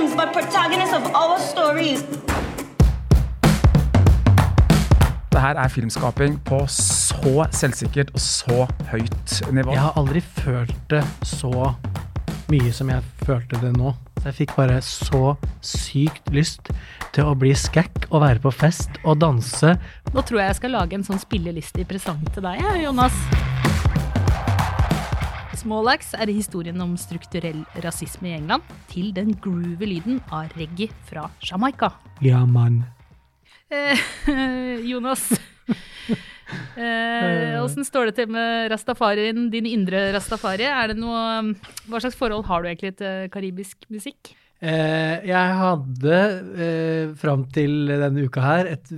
victims, but protagonists of our stories. Det her er filmskaping på så selvsikkert og så høyt nivå. Jeg har aldri følt det så mye som jeg følte det nå. Så jeg fikk bare så sykt lyst til å bli skækk og være på fest og danse. Nå tror jeg jeg skal lage en sånn spilleliste i presang til deg, ja, Jonas. Smallax er historien om strukturell rasisme i England til den groovy lyden av reggae fra Jamaica. Ja, mann. Eh, Jonas, åssen står det til med rastafarien, din indre rastafari? Er det noe, hva slags forhold har du egentlig til karibisk musikk? Eh, jeg hadde eh, fram til denne uka her et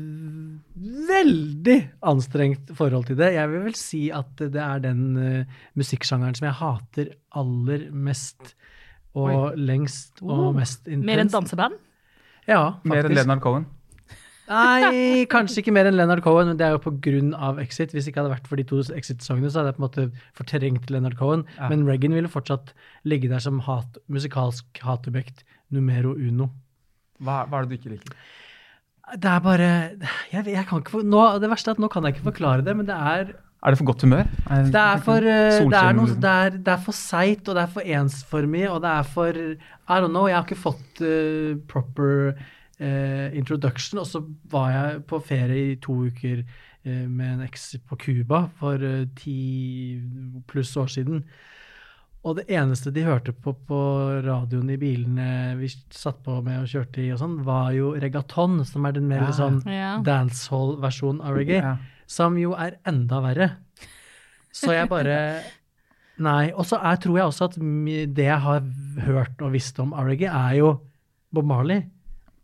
veldig anstrengt forhold til det. Jeg vil vel si at det er den eh, musikksjangeren som jeg hater aller mest og Oi. lengst og Oh. mest intenst. Mer enn danseband? Ja, faktisk. Mer enn. Leonard Cohen. Nei, kanskje ikke mer enn Leonard Cohen, men det er jo av Exit. Hvis det ikke hadde vært for de to Exit-sangene, så hadde jeg på en måte fortrengt Leonard Cohen. Ja. Men Reagan ville fortsatt ligge der som hat, musikalsk hatobjekt numero uno. Hva, hva er det du ikke liker? Det er bare jeg, jeg kan ikke for, nå, Det verste er at nå kan jeg ikke forklare det, men det er Er det for godt humør? det er for, eh, det er noe, liksom. det er, det er for seigt, og det er for ensformig, og det er for I don't know, jeg har ikke fått uh, proper uh, introduction, og så var jeg på ferie i to uker med en eks på Cuba for ti pluss år siden. Og det eneste de hørte på på radioen i bilene vi satt på med og kjørte i, og sånn, var jo regaton, som er den mer Ja. sånn dancehall-versjonen av reggae Ja. som jo er enda verre. Så jeg bare Nei. Og så tror jeg også at det jeg har hørt og visst om Reggae er jo Bob Marley.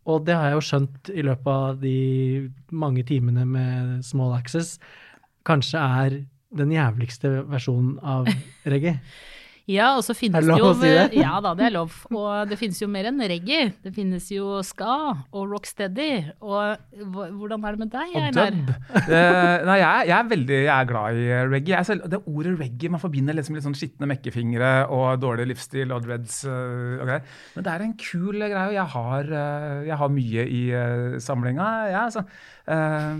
Og det har jeg jo skjønt i løpet av de mange timene med Small Access. Kanskje er den jævligste versjonen av reggae. Ja, og så finnes det jo si det? Ja da, det er lov. Og det finnes jo mer enn reggae. Det finnes jo ska og rocksteady. Og hvordan er det med deg, Og Einar? dub. Eh, nei, jeg, jeg er veldig jeg er glad i eh, reggae. Jeg, selv, det ordet reggae, man forbinder liksom litt sånn skitne mekkefingre og dårlig livsstil og dreads uh, og greier. Men det er en kul greie, og jeg har, eh, jeg har mye i uh, samlinga. Ja, så, Eh,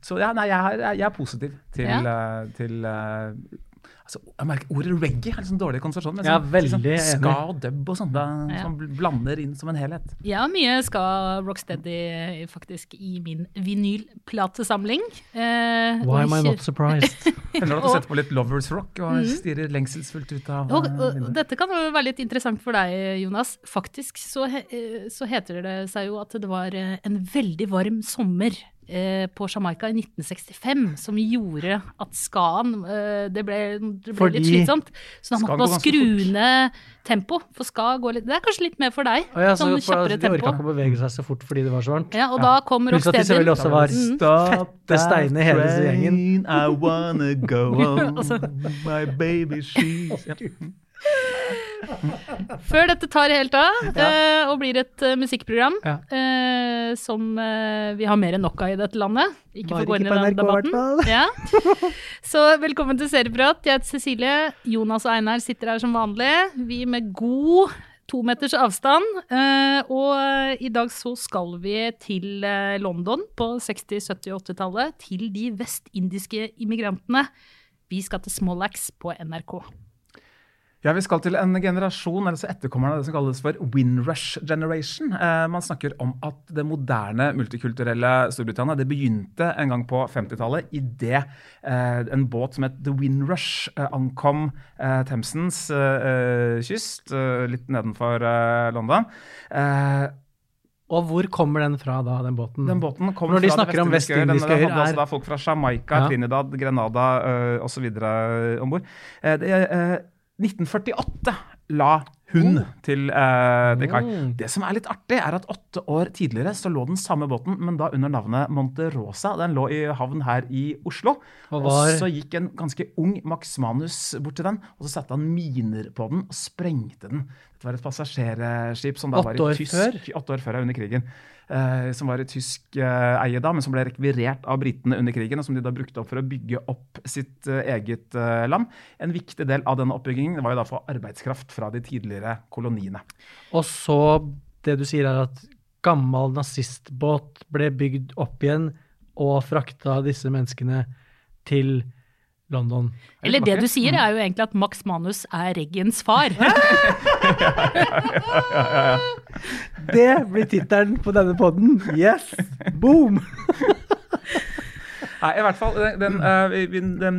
så ja, nei, jeg, er- jeg er positiv til, Ja. eh, til eh, altså, jeg merker Ordet reggae er sånn dårlig konsentrasjon. men Ja, sånn- veldig sånn. Ska og dub og sånn. Ja. Som blander inn som en helhet. Jeg har mye ska rocksteady faktisk i min vinylplatesamling. Eh, Why am I not surprised? Hender at du setter på litt Lovers Rock og Mhm. stirrer lengselsfullt ut av Og, eh, og, dette kan være litt interessant for deg, Jonas. Faktisk så, he, eh, så heter det seg jo at det var eh, en veldig varm sommer eh, på Jamaica i 1965 som gjorde at skaen eh, Det ble, det ble litt slitsomt. Så da måtte man skru ned tempo. For ska går litt Det er kanskje litt mer for deg. Oh, ja, så sånn for, kjappere de orka tempo. ikke å bevege seg så fort fordi det var så varmt. Ja, og da kom Pluss at de selvfølgelig også var Mm. fette steine hele disse gjengen. I wanna go home, Altså- my baby she's ja. Før dette tar helt av eh, og blir et eh, musikkprogram Ja. eh, som vi har mer enn nok av i dette landet. Ikke for å gå inn i den debatten. Ja. Så velkommen til Serieprat. Jeg heter Cecilie. Jonas og Einar sitter her som vanlig. Vi med god to meters avstand. Og i dag så skal vi til London på 60-, 70- og 80-tallet. Til de vestindiske immigrantene. Vi skal til Smollax på NRK. Ja, Vi skal til en generasjon, eller så etterkommerne av det som kalles for Windrush generation. Eh, man snakker om at det moderne multikulturelle Storbritannia det begynte en gang på 50-tallet idet eh, en båt som het The Windrush eh, ankom eh, Themsens eh, eh, kyst, eh, litt nedenfor London. Eh, Og hvor kommer den fra da, den båten? den båten kommer Når de fra snakker om vestindiske øyer. Er- da folk fra Jamaica, Ja. Trinidad, Grenada uh, osv. om bord. Eh, 1948 la hun til uh, de kai. Mm. Det som er litt artig, er at åtte år tidligere så lå den samme båten, men da under navnet Monterosa. Den lå i havn her i Oslo. Og Og, så gikk en ganske ung Max Manus bort til den, og så satte han miner på den og sprengte den. Dette var et passasjerskip som da var i tysk før? Åtte år før, ja, under krigen. eh, som var i tysk eh, eie da, men som ble rekvirert av britene under krigen, og som de da brukte opp for å bygge opp sitt eh, eget eh, land. En viktig del av denne oppbyggingen var jo da å få arbeidskraft fra de tidligere koloniene. Og så det du sier er at gammel nazistbåt ble bygd opp igjen og frakta disse menneskene til London. Eller det du sier, er jo egentlig at Max Manus er Reggens far. Det blir tittelen på denne podden. Yes! Boom! Nei, i hvert fall den, den, eh, den,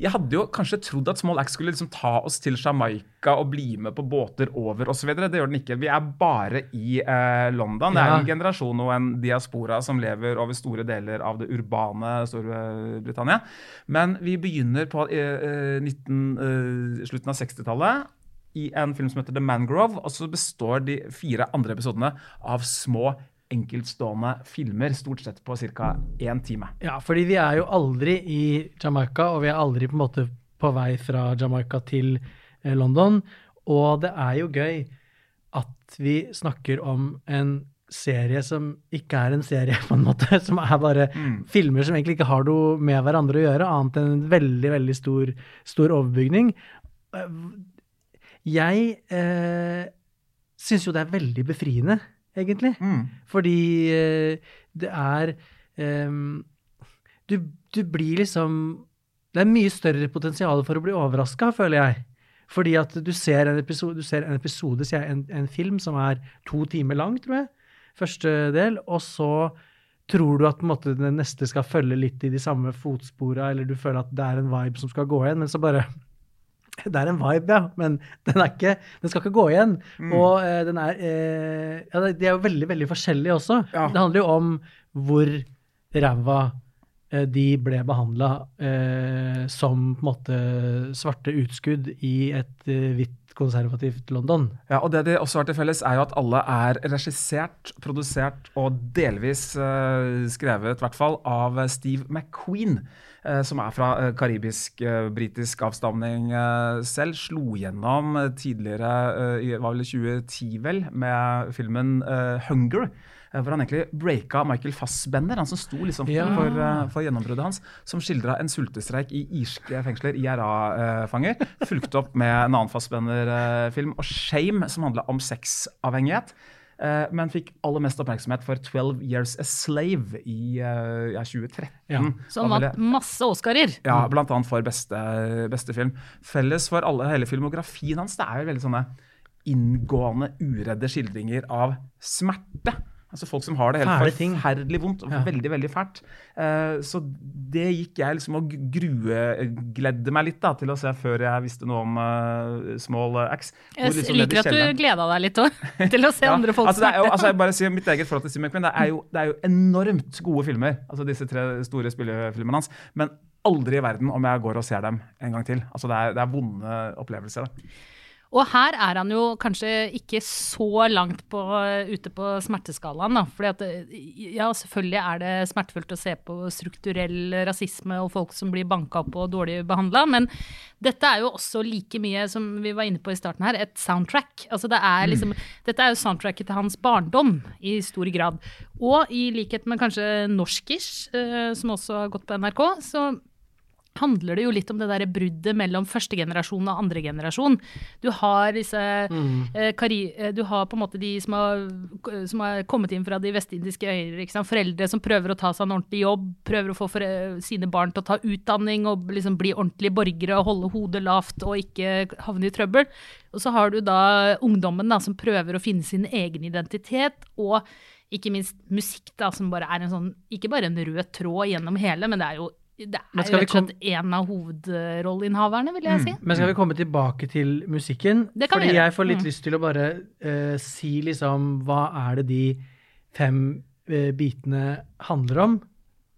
Jeg hadde jo kanskje trodd at Small Axe skulle liksom ta oss til Jamaica og bli med på båter over osv. Det gjør den ikke. Vi er bare i eh, London. Det er en generasjon og en diaspora som lever over store deler av det urbane Storbritannia. Men vi begynner på eh, eh, 19, eh, slutten av 60-tallet i en film som heter The Mangrove. Og så består de fire andre episodene av små enkeltstående filmer, stort sett på ca. én time. Ja, fordi vi er jo aldri i Jamaica, og vi er aldri på en måte på vei fra Jamaica til eh, London. Og det er jo gøy at vi snakker om en serie som ikke er en serie, på en måte. Som er bare filmer som egentlig ikke har noe med hverandre å gjøre, annet enn en veldig, veldig stor, stor overbygning. Jeg eh, syns jo det er veldig befriende, egentlig. Mm. Fordi eh, det er eh, du, du blir liksom Det er mye større potensial for å bli overraska, føler jeg. Fordi at du ser en episode, du ser en, episode jeg, en, en film som er to timer lang, tror jeg, første del, og så tror du at måte, den neste skal følge litt i de samme fotspora, eller du føler at det er en vibe som skal gå igjen, men så bare det er en vibe, ja, men den, er ikke, den skal ikke gå igjen. Og eh, den er eh, ja, De er jo veldig veldig forskjellige også. Ja. Det handler jo om hvor ræva eh, de ble behandla eh, som på en måte svarte utskudd i et eh, hvitt konservativt London. Ja, og Det de også har til felles, er jo at alle er regissert, produsert og delvis eh, skrevet, i hvert fall, av Steve McQueen. Eh, som er fra uh, karibisk-britisk avstamning eh, selv. Slo gjennom eh, tidligere, eh, i var vel 2010 vel, med filmen eh, 'Hunger'. eh, Hvor han egentlig breaka Michael Fassbender, han som sto liksom for, Ja. for, eh, for gjennombruddet hans. Som skildra en sultestreik i irske fengsler, IRA-fanger. Fulgt opp med en annen Fassbender-film, og 'Shame', som handla om sexavhengighet. Eh, Men fikk aller mest oppmerksomhet for 'Twelve Years a Slave' i eh, ja, 2013. Ja. Som Var vant masse Oscarer. ja, annet for beste, beste film. Felles for alle, hele filmografien hans det er jo veldig sånne inngående, uredde skildringer av smerte. Altså Folk som har det helt forferdelig vondt og Ja. veldig veldig fælt. Uh, så det gikk jeg liksom og gruegledde meg litt da, til å se før jeg visste noe om uh, Small Axe. Jeg liksom liker at du gleda deg litt òg, til å se ja, andre folk altså det er jo, altså jeg bare sier mitt eget forhold til Steve McQueen, det er, jo, det er jo enormt gode filmer, altså disse tre store spillefilmene hans. Men aldri i verden om jeg går og ser dem en gang til. Altså det er, det er vonde opplevelser. Da. Og her er han jo kanskje ikke så langt på, ute på smerteskalaen, da. Fordi at eh, ja, selvfølgelig er det smertefullt å se på strukturell rasisme og folk som blir banka opp og dårlig behandla, men dette er jo også like mye, som vi var inne på i starten her, et soundtrack. Altså det er liksom, Dette er jo soundtracket til hans barndom i stor grad. Og i likhet med kanskje Norskish, eh, som også har gått på NRK, så handler det jo litt om det der bruddet mellom første generasjon og andre generasjon. Du har disse eh, kari, eh, Du har på en måte de som har, som har kommet inn fra de vestindiske øyer. Foreldre som prøver å ta seg en ordentlig jobb, prøver å få for, sine barn til å ta utdanning og liksom bli ordentlige borgere og holde hodet lavt og ikke havne i trøbbel. Og så har du da ungdommen da, som prøver å finne sin egen identitet. og ikke minst musikk, da, som bare er en sånn, ikke bare en rød tråd gjennom hele, men det er jo det er jo rett og slett en av hovedrolleinnehaverne, vil jeg si. Men skal vi komme tilbake til musikken? Det kan vi Fordi gjøre. jeg får litt Mm. lyst til å bare uh, si liksom Hva er det de fem uh, bitene handler om?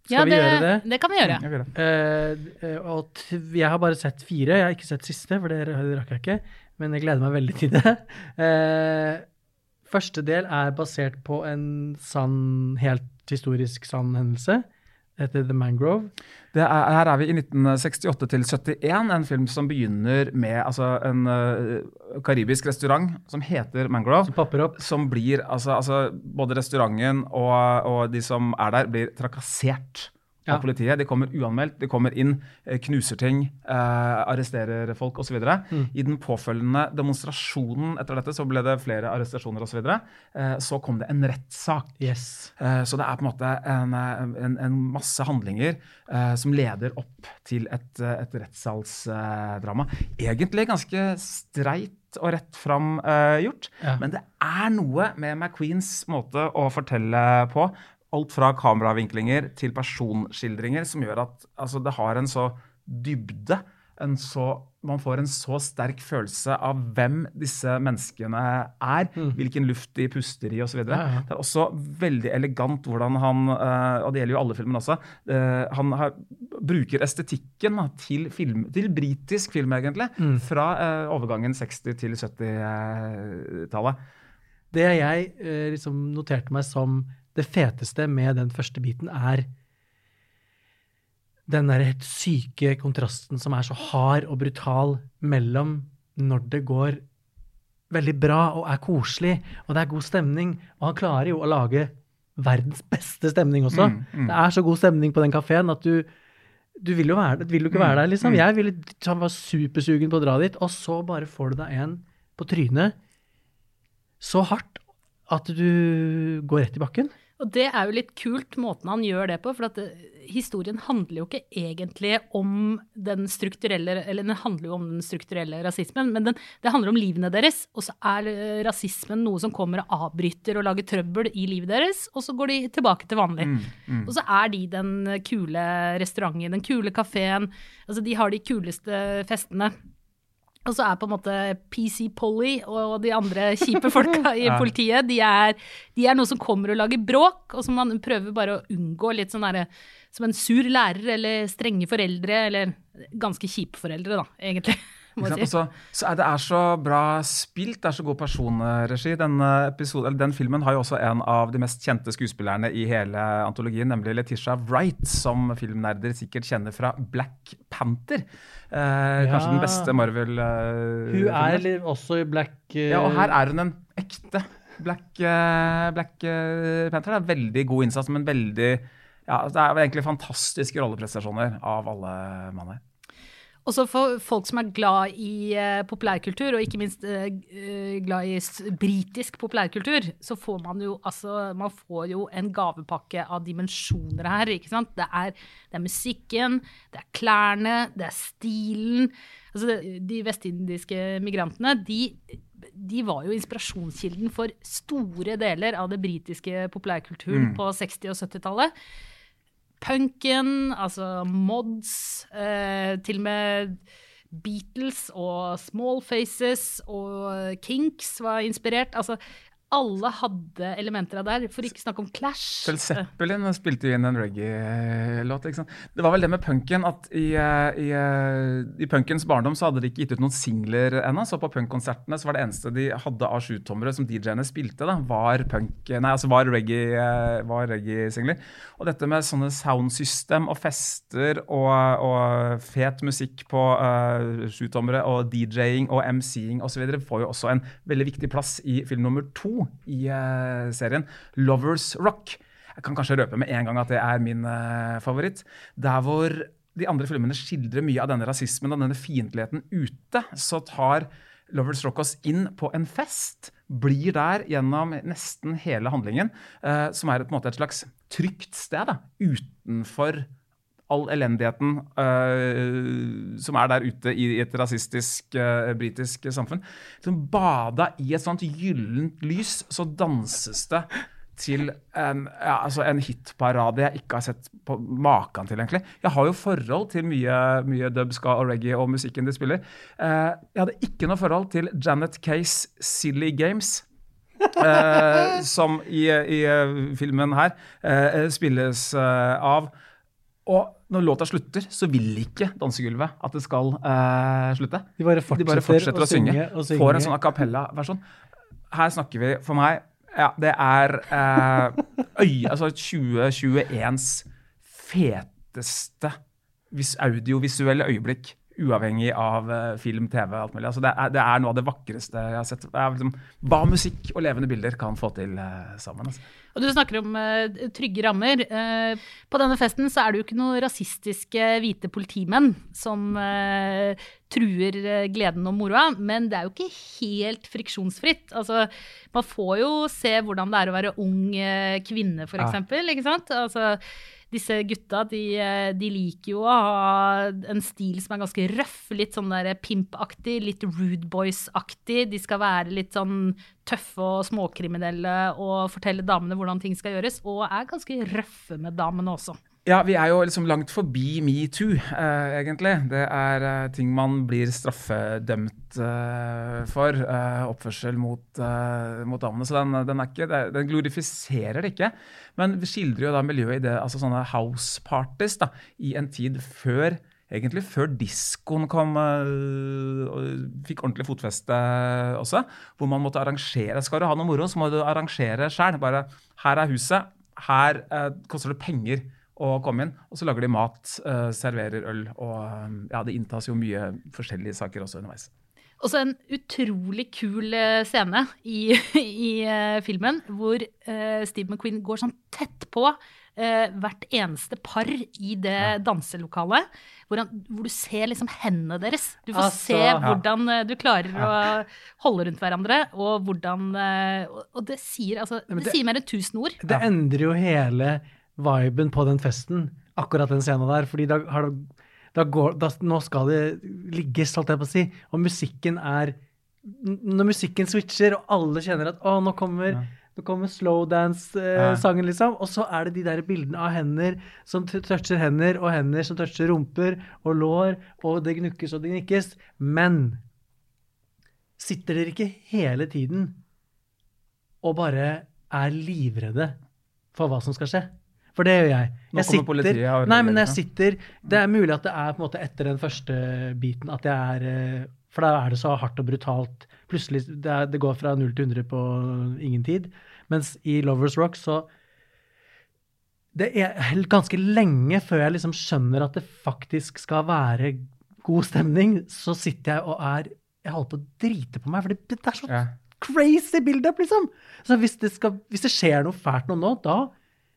Skal Ja, vi gjøre det? Det kan vi gjøre. Jeg det. Eh, eh, og t jeg har bare sett fire. Jeg har ikke sett siste, for det rakk jeg ikke. Men jeg gleder meg veldig til det. Eh, første del er basert på en sann, helt historisk sann hendelse. Det heter The Mangrove. Det er, her er vi i 1968 til 71, en film som begynner med altså, en uh, karibisk restaurant som heter Mangrove. Som popper opp. Som blir, altså, altså Både restauranten og, og de som er der, blir trakassert Ja. av politiet. De kommer uanmeldt, de kommer inn, eh, knuser ting, eh, arresterer folk osv. Mm. I den påfølgende demonstrasjonen etter dette så ble det flere arrestasjoner osv. Så, videre. eh, så kom det en rettssak. Yes. Eh, Så det er på en måte en, eh, en, en masse handlinger eh, som leder opp til et, eh, et rettssalsdrama. Egentlig ganske streit og rett fram uh, gjort, Ja. men det er noe med McQueens måte å fortelle på. Alt fra kameravinklinger til personskildringer som gjør at altså, det har en så dybde. En så, man får en så sterk følelse av hvem disse menneskene er, hvilken luft de puster i osv. Mm. Ja, ja. Det er også veldig elegant hvordan han, eh, og det gjelder jo alle filmene også, eh, han har, bruker estetikken til, film, til britisk film, egentlig. Mm. Fra eh, overgangen 60- til 70-tallet. Det jeg liksom noterte meg som det feteste med den første biten, er den der helt syke kontrasten som er så hard og brutal mellom når det går veldig bra og er koselig, og det er god stemning. Og han klarer jo å lage verdens beste stemning også. Mm, mm. Det er så god stemning på den kafeen at du du vil jo, være, vil jo ikke være der, liksom. mm. Jeg ville, han var supersugen på å dra dit, og så bare får du deg en på trynet så hardt at du går rett i bakken. Og det er jo litt kult, måten han gjør det på. For at historien handler jo ikke egentlig om den strukturelle Eller den handler jo om den strukturelle rasismen, men den, det handler om livene deres. Og så er eh, rasismen noe som kommer og avbryter og lager trøbbel i livet deres, og så går de tilbake til vanlig. Mm, mm. Og så er de den kule restauranten, den kule kafeen. Altså, de har de kuleste festene. Og så er på en måte PC Polly og de andre kjipe folka i politiet, de er, de er noe som kommer og lager bråk, og som man prøver bare å unngå litt sånn derre Som en sur lærer eller strenge foreldre, eller ganske kjipe foreldre, da, egentlig. Så, så er det er så bra spilt, det er så god personregi. Denne episode, eller den filmen har jo også en av de mest kjente skuespillerne i hele antologien, nemlig Letitia Wright, som filmnerder sikkert kjenner fra Black Panther. Eh, Kanskje den beste Marvel-filmen. Hun er filmen. også i Black uh... Ja, og her er hun en ekte Black, uh, Black eh, Panther. Det er veldig god innsats, men veldig ja, Det er egentlig fantastiske rolleprestasjoner av alle mann her. Også for folk som er glad i uh, populærkultur, og ikke minst eh, glad i britisk populærkultur, så får man jo altså Man får jo en gavepakke av dimensjoner her, ikke sant. Det er, det er musikken, det er klærne, det er stilen. Altså, det, de vestindiske migrantene, de de var jo inspirasjonskilden for store deler av det britiske populærkulturen Mm. på 60- og 70-tallet punken, altså mods, eh, til og med Beatles og Small Faces og Kinks var inspirert. Altså, alle hadde elementer av der, for ikke snakke om Clash. Selv Zeppelin spilte jo inn en reggae-låt. Det var vel det med punken at i, eh, i, eh, i punkens barndom så hadde de ikke gitt ut noen singler ennå. Så på punkkonsertene så var det eneste de hadde av sjutommere som DJ-ene spilte, da, var nei, altså var reggae-singler. Reggae Og dette med sånne soundsystem og fester og, og fet musikk på uh, sjutommere og DJ-ing og MC-ing osv. får jo også en veldig viktig plass i film nummer to i eh, serien, Lovers Rock. Jeg kan kanskje røpe med en gang at det er min eh, favoritt. Der hvor de andre filmene skildrer mye av denne rasismen og denne fiendtligheten ute, så tar Lovers Rock oss inn på en fest, blir der gjennom nesten hele handlingen, eh, som er et, et slags trygt sted da, utenfor all elendigheten uh, som er der ute i et rasistisk uh, britisk samfunn. Som bada i et sånt gyllent lys, så danses det til en, ja, altså en hitparade jeg ikke har sett på maken til, egentlig. Jeg har jo forhold til mye, mye dub, ska og reggae og musikken de spiller. Uh, jeg hadde ikke noe forhold til Janet Kays Silly Games. Uh, som i, i filmen her uh, spilles uh, av. Og når låta slutter, så vil ikke dansegulvet at det skal eh, slutte. De bare De fortsetter, bare fortsetter å, synge. og synge. Får en sånn a cappella-versjon. Her snakker vi, for meg Ja, det er eh, øy, altså 2021s feteste audiovisuelle øyeblikk. uavhengig av eh, film, TV alt mulig. Altså det, er, det er noe av det vakreste jeg har sett. Det er liksom, hva musikk og levende bilder kan få til eh, sammen. Altså. Og du snakker om uh, trygge rammer. Uh, på denne festen så er det jo ikke noen rasistiske hvite politimenn som uh, truer gleden og moroa, men det er jo ikke helt friksjonsfritt. Altså, man får jo se hvordan det er å være ung kvinne, for Ja. eksempel, ikke sant? Altså, disse gutta de, eh, de liker jo å ha en stil som er ganske røff, litt sånn der pimp-aktig, litt rude boys-aktig. De skal være litt sånn tøffe og småkriminelle og fortelle damene hvordan ting skal gjøres, og er ganske røffe med damene også. Ja, vi er jo liksom langt forbi metoo, eh, egentlig. Det er eh, ting man blir straffedømt eh, for. Eh, oppførsel mot, eh, mot damene. Så den, den, ikke, den glorifiserer det ikke. Men skildrer jo da miljøet i det, altså sånne house parties da, i en tid før Egentlig før diskoen kom øh, og fikk ordentlig fotfeste også. Hvor man måtte arrangere. Skal du ha noe moro, så må du arrangere sjøl. Bare her er huset, her eh, koster det penger å kom inn. Og så lager de mat, uh, serverer øl, og eh, ja, det inntas jo mye forskjellige saker også underveis. Også en utrolig kul eh, scene i, i uh, filmen hvor uh, Steve McQueen går sånn tett på uh, hvert eneste par i det danselokalet. Hvor, han, hvor du ser liksom hendene deres. Du får Altså, se hvordan ja. du klarer å holde rundt hverandre, og hvordan Og, og det sier altså Det, det- sier mer enn tusen ord. Det endrer jo hele viben på den festen, akkurat den scenen der. fordi da da går, da, Nå skal det ligges, holdt jeg på å si. Og musikken er Når musikken switcher, og alle kjenner at å, nå kommer, nå kommer slowdance-sangen, liksom. Og så er det de der bildene av hender som toucher hender, og hender som toucher rumper og lår, og det gnukkes og det gnikkes. Men sitter dere ikke hele tiden og bare er livredde for hva som skal skje? For det gjør jeg. Jeg kommer politiet nei, men jeg sitter Det er mulig at det er på en måte etter den første biten at jeg er eh, For da er det så hardt og brutalt. Plutselig Det, er, det går fra 0 til 100 på ingen tid. Mens i Lovers Rock så Det er ganske lenge før jeg liksom skjønner at det faktisk skal være god stemning, så sitter jeg og er Jeg holder på å drite på meg, for det, det er så Ja. crazy build-up, liksom. Så hvis det, skal, hvis det skjer noe fælt noe nå, da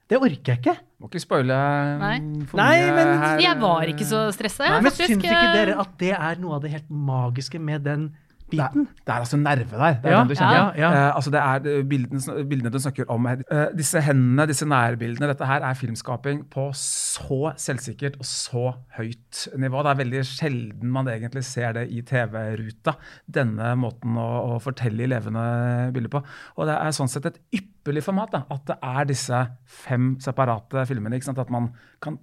Det orker jeg ikke. Må ikke spoile Nei. for Nei, mye men her. Jeg var ikke så stressa, jeg. Men faktisk. syns ikke dere at det er noe av det helt magiske med den Det er, det er altså nerve der. Det er Ja, den du kjenner. ja, ja. Eh, altså det er eh, bildene, bildene du snakker om her. Eh, disse hendene, disse nærbildene, dette her er filmskaping på så selvsikkert og så høyt nivå. Det er veldig sjelden man egentlig ser det i TV-ruta. Denne måten å, å fortelle i levende bilder på. Og det er sånn sett et ypperlig format da, at det er disse fem separate filmene. ikke sant? At man kan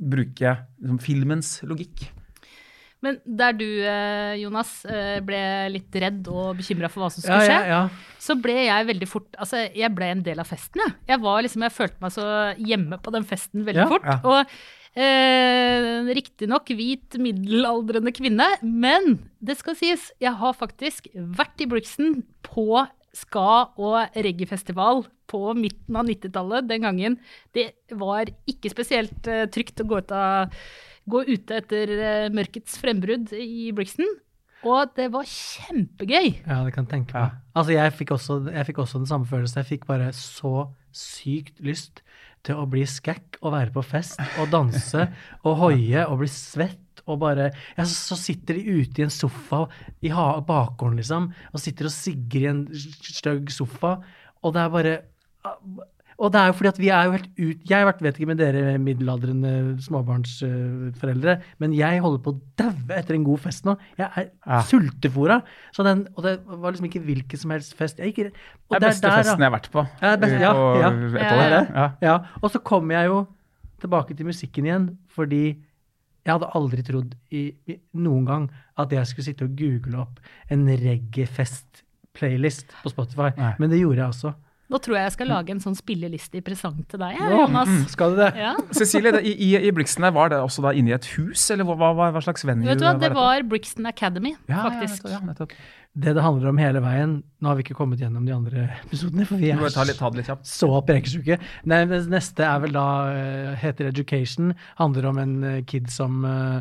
bruke liksom, filmens logikk. Men der du, eh, Jonas, eh, ble litt redd og bekymra for hva som Ja, skulle ja, skje, ja. så ble jeg veldig fort Altså, jeg ble en del av festen, jeg. Jeg var liksom, jeg følte meg så hjemme på den festen veldig Ja, fort. ja. Og eh, riktignok hvit, middelaldrende kvinne, men det skal sies, jeg har faktisk vært i Brixton på ska- og reggaefestival på midten av 90-tallet den gangen. Det var ikke spesielt eh, trygt å gå, ut av, gå ute etter eh, mørkets frembrudd i Brixton. Og det var kjempegøy. Ja, det kan jeg tenke meg. Altså, jeg fikk, også, jeg fikk også den samme følelsen. Jeg fikk bare så sykt lyst til å bli skækk og være på fest og danse og hoie og bli svett og bare ja, så, sitter de ute i en sofa i ha- bakgården, liksom, og sitter og sigger i en stygg sofa, og det er bare og det er jo fordi at vi er jo helt ut... Jeg vet ikke med dere middelaldrende småbarnsforeldre, men jeg holder på å daue etter en god fest nå. Jeg er Ja. sultefora. Så den, og det var liksom ikke hvilken som helst fest. Jeg gikk, og Det er beste der, festen jeg har vært på. Ja, best- ja, på ja. Ja, ja. Ja. Ja, og så kommer jeg jo tilbake til musikken igjen, fordi jeg hadde aldri trodd i, i, noen gang at jeg skulle sitte og google opp en reggae-fest-playlist på Spotify. Nei. Men det gjorde jeg også. Nå tror jeg jeg skal lage en sånn spilleliste i presang til deg, Ja, Jonas. mm, skal du det? Ja. Cecilie, det, i, i- i Blixen der, var det også da inne i et hus, eller hva, hva, hva slags venue Vet du hva, det var Brixton Academy, ja, faktisk. Ja, nettopp, ja. Det det handler om hele veien Nå har vi ikke kommet gjennom de andre episodene, for vi er ta, litt, ta litt ja. så det neste er vel da eh, heter Education. Handler om en eh, kid som eh,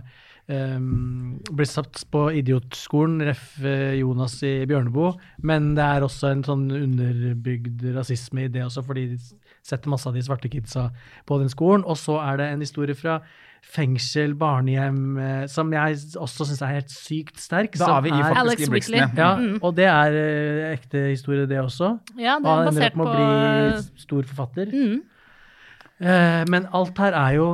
um, blir satt på idiotskolen, ref. eh, Jonas i Bjørneboe. Men det er også en sånn underbygd rasisme i det også, fordi de setter masse av de svarte kidsa på den skolen. Og så er det en historie fra fengsel, barnehjem, eh, som jeg også syns er helt sykt sterk. Da er vi i Alex faktisk i Blixen. Ja. ja, og det er eh, ekte historie, det også. Ja, det Og er han ender opp med å bli stor forfatter. mm. Eh, men alt her er jo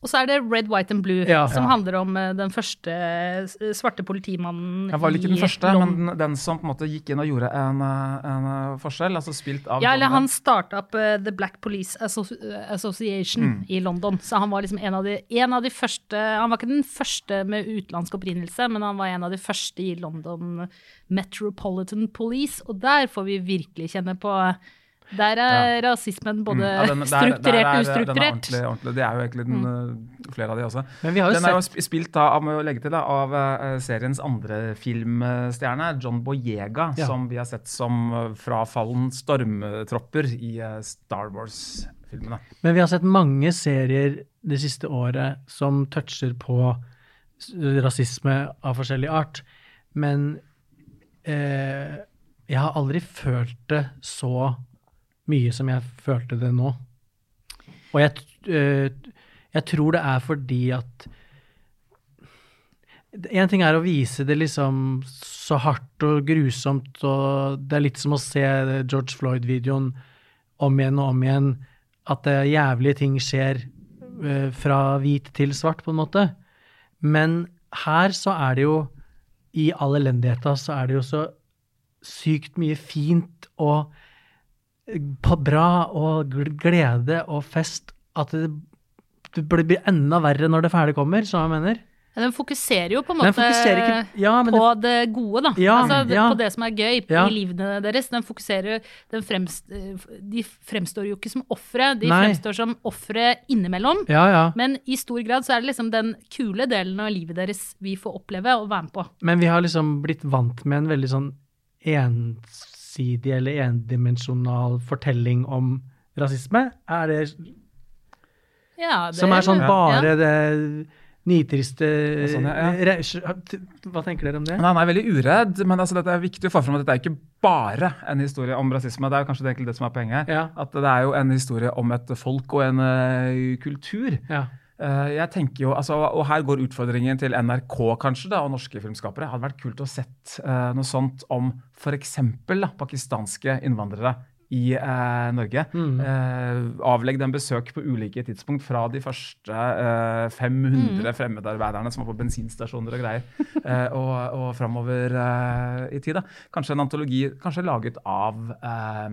Og så er det Red, White and Blue, Ja. som Ja. handler om eh, den første eh, svarte politimannen i Jeg var vel ikke den første, London. men den som på en måte gikk inn og gjorde en, eh, en forskjell. altså Spilt av Ja, eller han starta opp The Black Police Association Mm. i London. Så han var liksom en av, de, en av de første Han var ikke den første med utenlandsk opprinnelse, men han var en av de første i London Metropolitan Police, og der får vi virkelig kjenne på Der er rasismen både Mm, ja, den- der- der strukturert og ustrukturert. Den er ordentlig, ordentlig. Det er jo egentlig den, mm. flere av de også. Men vi har jo Den er jo spilt da, av, må legge til, da, av uh, seriens andre filmstjerne, John Boyega, Ja. som vi har sett som uh, frafallen stormtropper i uh, Star Wars-filmene. Men vi har sett mange serier det siste året som toucher på rasisme av forskjellig art. Men eh, jeg har aldri følt det så mye som jeg følte det nå. Og jeg, eh, jeg tror det er fordi at En ting er å vise det liksom så hardt og grusomt, og det er litt som å se George Floyd-videoen om igjen og om igjen, at det jævlige ting skjer eh, fra hvit til svart, på en måte. Men her så er det jo, i all elendigheta, så er det jo så sykt mye fint og bra og glede og fest at det, det blir enda verre når det ferdig kommer, som jeg mener. Ja, den fokuserer jo på en måte ikke Ja, på det, det gode, da. Ja, altså. På det som er gøy i livene deres. Den fokuserer den fremst, De fremstår jo ikke som ofre, de Nei. fremstår som ofre innimellom. ja, ja. Men i stor grad så er det liksom den kule delen av livet deres vi får oppleve og være med på. Men vi har liksom blitt vant med en veldig sånn ensidig eller endimensjonal fortelling om rasisme. Er det Ja, det, Som er sånn Ja. bare det nitriste sånn, ja, ja. Hva tenker dere om det? Han er veldig uredd, men altså, dette er viktig å få fram at dette er ikke bare en historie om rasisme. Det er jo kanskje det, det som er poenget. Ja. At det er jo en historie om et folk og en uh, kultur. Ja. Eh, jeg tenker jo, altså, Og her går utfordringen til NRK kanskje da, og norske filmskapere. Det hadde vært kult å sett eh, noe sånt om f.eks. pakistanske innvandrere i eh, Norge. Mm. Eh, avlegg dem besøk på ulike tidspunkt, fra de første eh, 500 fremmedarbeiderne som var på bensinstasjoner og greier, eh, og, og framover eh, i tid. da. Kanskje en antologi kanskje laget av eh,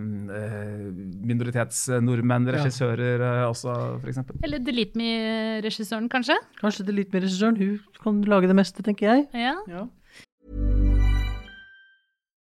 minoritetsnordmenn, regissører ja. også, f.eks. Eller Delete Me-regissøren, kanskje? Kanskje Delete Me-regissøren. Hun kan lage det meste, tenker jeg. Ja. Ja.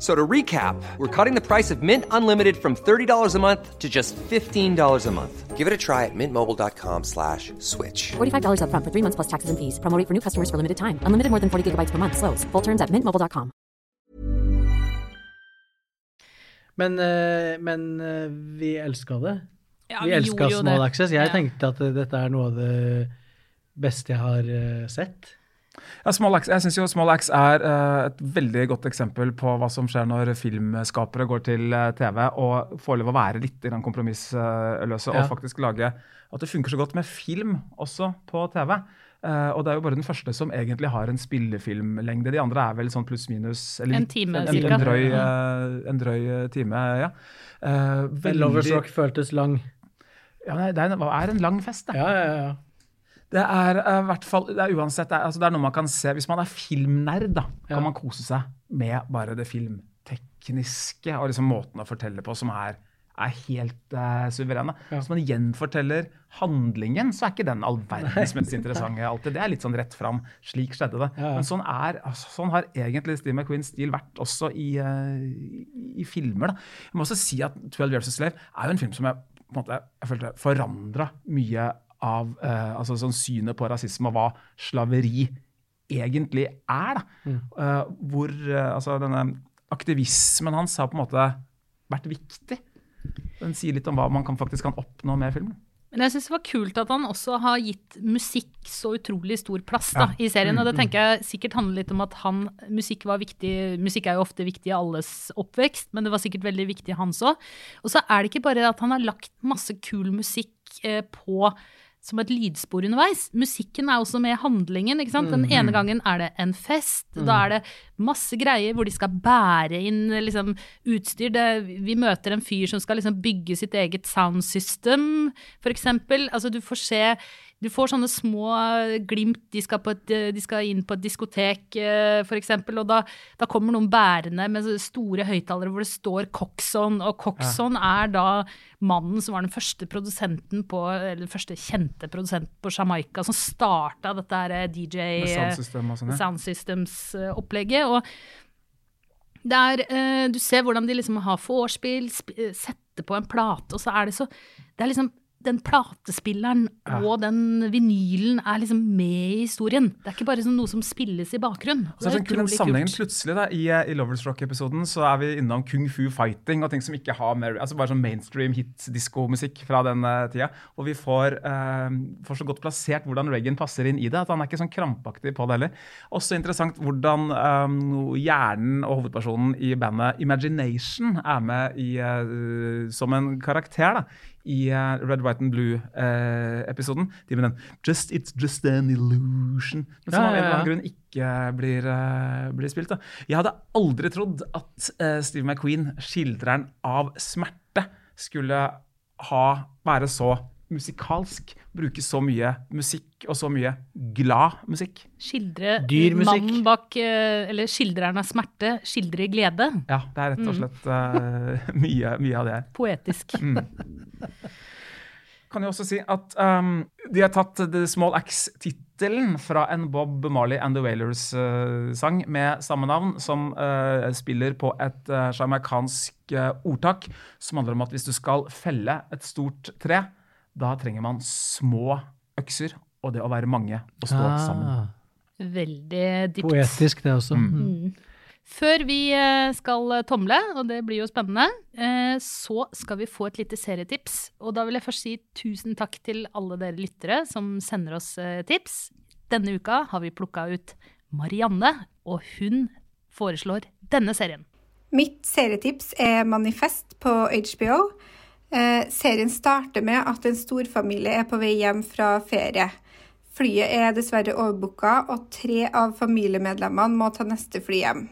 F- So to recap, we're cutting the price of Mint Unlimited from $30 a month to just $15 a month. Give it a try at mintmobile.com slash switch. $45 upfront for three months plus taxes and fees. Promo rate for new customers for limited time. Unlimited more than 40 gigabytes per month. Slows. Full terms at mintmobile.com. Men, eh, men eh, vi elska det. Ja, vi vi elska Small det. Access. Jeg Ja. tenkte at dette er noe av det beste jeg har eh, sett. Ja, Small Axe, jeg synes jo Small Axe er eh, et veldig godt eksempel på hva som skjer når filmskapere går til eh, TV og får lov å være litt kompromissløse Ja. og faktisk lage at det funker så godt med film også på TV. Uh, og det er jo bare den første som egentlig har en spillefilmlengde. De andre er vel sånn pluss-minus eller En time, en, cirka. en, drøy, uh, en drøy time, ja. Uh, veldig... Lovers Rock føltes lang. ja, nei, det er en, er en lang fest, det. Ja, ja, ja. Det er uh, hvert fall det er uansett, det er, altså, det er noe man kan se Hvis man er filmnerd, da, Ja. kan man kose seg med bare det filmtekniske og liksom måten å fortelle på som er, er helt uh, suveren. Ja. Hvis man gjenforteller handlingen, så er ikke den all verdens mest interessante alltid. Det er litt sånn rett fram. Slik skjedde det. Ja, ja. Men sånn, er, altså, sånn har egentlig Steve McQueens stil vært også i, uh, i, i filmer. da. Jeg må også si at 12 Years a Slave er jo en film som jeg på en måte, jeg følte forandra mye av eh, altså sånn synet på rasisme og hva slaveri egentlig er. da. Eh, hvor eh, altså denne aktivismen hans har på en måte vært viktig. Den sier litt om hva man kan, faktisk kan oppnå med filmen. Men jeg syns det var kult at han også har gitt musikk så utrolig stor plass da, Ja. i serien. Og det tenker jeg sikkert handler litt om at han, musikk var viktig. Musikk er jo ofte viktig i alles oppvekst, men det var sikkert veldig viktig i hans òg. Og så er det ikke bare at han har lagt masse kul musikk eh, på som et lydspor underveis. Musikken er også med i handlingen. ikke sant? Den ene gangen er det en fest. Da er det masse greier hvor de skal bære inn liksom, utstyr. Det, vi møter en fyr som skal liksom, bygge sitt eget sound system, f.eks. Altså, du får se du får sånne små glimt. De skal, på et, de skal inn på et diskotek, f.eks., og da, da kommer noen bærende med store høyttalere hvor det står Coxon, og Coxon er da mannen som var den første produsenten på, eller den første kjente produsenten på Jamaica, som starta dette her DJ Sound, sånn, ja. sound Systems-opplegget. Og er, eh, du ser hvordan de liksom har vorspiel, eh, setter på en plate, og så er det så Det er liksom den platespilleren og den vinylen er liksom med i historien. Det er ikke bare sånn noe som spilles i bakgrunnen. Så er det sånn kul den sammenhengen plutselig da, i, i Lovers Rock-episoden så er vi innom kung fu fighting og ting som ikke har mer, altså bare sånn mainstream hit-diskomusikk fra den uh, tida. Og vi får, uh, får så godt plassert hvordan Reagan passer inn i det, at han er ikke sånn krampaktig på det heller. Også interessant hvordan eh, hjernen og hovedpersonen i bandet Imagination er med i, uh, som en karakter da, i uh, Red, White and Blue-episoden. de med den 'Just It's Just An Illusion', men som Ja, av en eller annen grunn ikke blir, uh, blir spilt. Da. Jeg hadde aldri trodd at eh, Steve McQueen, skildreren av smerte, skulle ha, være så musikalsk. Bruke så mye musikk, og så mye glad musikk. Skildre Dyr musikk. mannen bak eh, Eller skildreren av smerte, skildre glede. Ja, det er rett og slett uh, mye, mye av det her. Poetisk. kan jeg også si at um, de har tatt The Small Axe-tittelen fra en Bob Marley and The Wailers-sang med samme navn, som uh, spiller på et uh, jamaicansk uh, ordtak som handler om at hvis du skal felle et stort tre, da trenger man små økser og det å være mange og stå sammen. Ah, Veldig dypt. poetisk, det også. Mm. Før vi eh, skal eh, tomle, og det blir jo spennende, eh, så skal vi få et lite serietips. Og da vil jeg først si tusen takk til alle dere lyttere som sender oss tips. Denne uka har vi plukka ut Marianne, og hun foreslår denne serien. Mitt serietips er Manifest på HBO. Eh, serien starter med at en storfamilie er på vei hjem fra ferie. Flyet er dessverre overbooka, og tre av familiemedlemmene må ta neste fly hjem.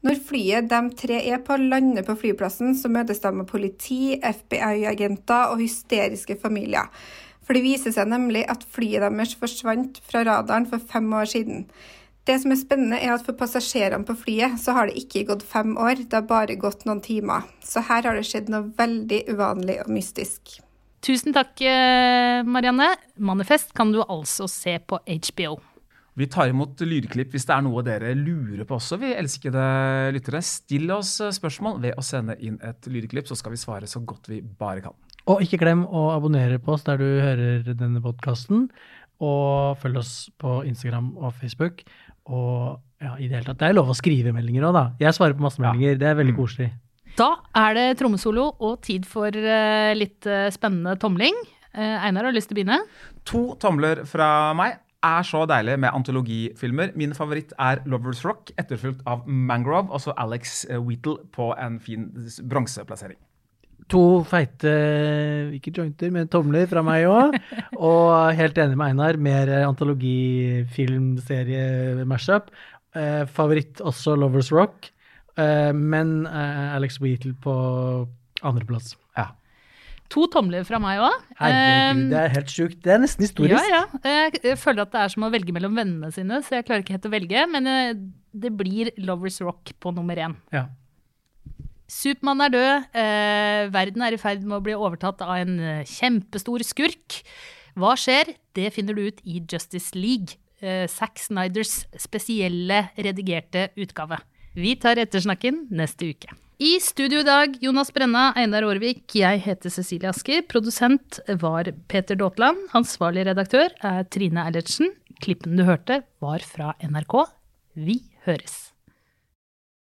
Når flyet de tre er på, lander på flyplassen, så møtes de med politi, FBI-agenter og hysteriske familier. For det viser seg nemlig at flyet deres forsvant fra radaren for fem år siden. Det som er spennende, er at for passasjerene på flyet så har det ikke gått fem år, det har bare gått noen timer. Så her har det skjedd noe veldig uvanlig og mystisk. Tusen takk, eh, Marianne. Manifest kan du altså se på HBO. Vi tar imot lydklipp hvis det er noe dere lurer på også, vi elskede lyttere. Still oss eh, spørsmål ved å sende inn et lydklipp, så skal vi svare så godt vi bare kan. Og ikke glem å abonnere på oss der du hører denne podkasten. Og følg oss på Instagram og Facebook. Og ja, i det hele tatt. Det er lov å skrive meldinger òg, da. Jeg svarer på masse meldinger. Det er veldig koselig. Da er det trommesolo og tid for eh, litt eh, spennende tomling. Eh, Einar har du lyst til å begynne. To tomler fra meg er så deilig med antologifilmer. Min favoritt er Lovers Rock, etterfulgt av Mangrove, og så Alex Wheatle på en fin bronseplassering. To feite, ikke jointer, men tomler fra meg òg. Og helt enig med Einar. Mer antologifilmserie-mashup. Eh, favoritt også Lovers Rock. Eh, men eh, Alex Wheatle på andreplass. Ja. To tomler fra meg òg. Herregud, det er helt sjukt. Det er nesten historisk. Ja, ja. Jeg føler at det er som å velge mellom vennene sine, så jeg klarer ikke helt å velge. Men eh, det blir Lovers Rock på nummer én. Ja. Supermann er død. Eh, verden er i ferd med å bli overtatt av en eh, kjempestor skurk. Hva skjer? Det finner du ut i Justice League. Eh, Zack Snyders spesielle redigerte utgave. Vi tar ettersnakken neste uke. I studio i dag, Jonas Brenna, Einar Aarvik, jeg heter Cecilie Asker. Produsent var Peter Daatland. Ansvarlig redaktør er Trine Eilertsen. Klippen du hørte, var fra NRK. Vi høres.